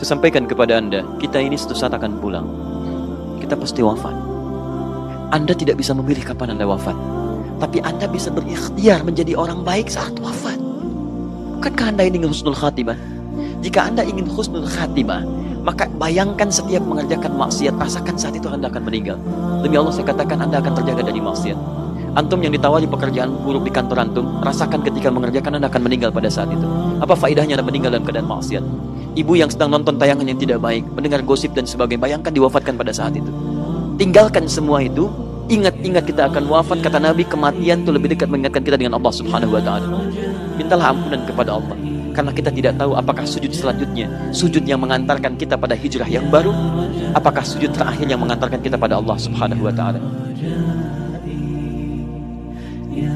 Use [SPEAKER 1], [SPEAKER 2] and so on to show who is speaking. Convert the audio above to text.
[SPEAKER 1] Saya sampaikan kepada Anda, kita ini suatu saat akan pulang. Kita pasti wafat. Anda tidak bisa memilih kapan Anda wafat. Tapi Anda bisa berikhtiar menjadi orang baik saat wafat. Bukankah Anda ingin husnul khatimah? Jika Anda ingin husnul khatimah, maka bayangkan setiap mengerjakan maksiat, rasakan saat itu Anda akan meninggal. Demi Allah saya katakan Anda akan terjaga dari maksiat. Antum yang ditawari pekerjaan buruk di kantor antum, rasakan ketika mengerjakan Anda akan meninggal pada saat itu. Apa faedahnya Anda meninggal dalam keadaan maksiat? ibu yang sedang nonton tayangan yang tidak baik, mendengar gosip dan sebagainya, bayangkan diwafatkan pada saat itu. Tinggalkan semua itu, ingat-ingat kita akan wafat kata Nabi kematian itu lebih dekat mengingatkan kita dengan Allah Subhanahu wa taala. Mintalah ampunan kepada Allah karena kita tidak tahu apakah sujud selanjutnya sujud yang mengantarkan kita pada hijrah yang baru apakah sujud terakhir yang mengantarkan kita pada Allah Subhanahu wa taala. Ya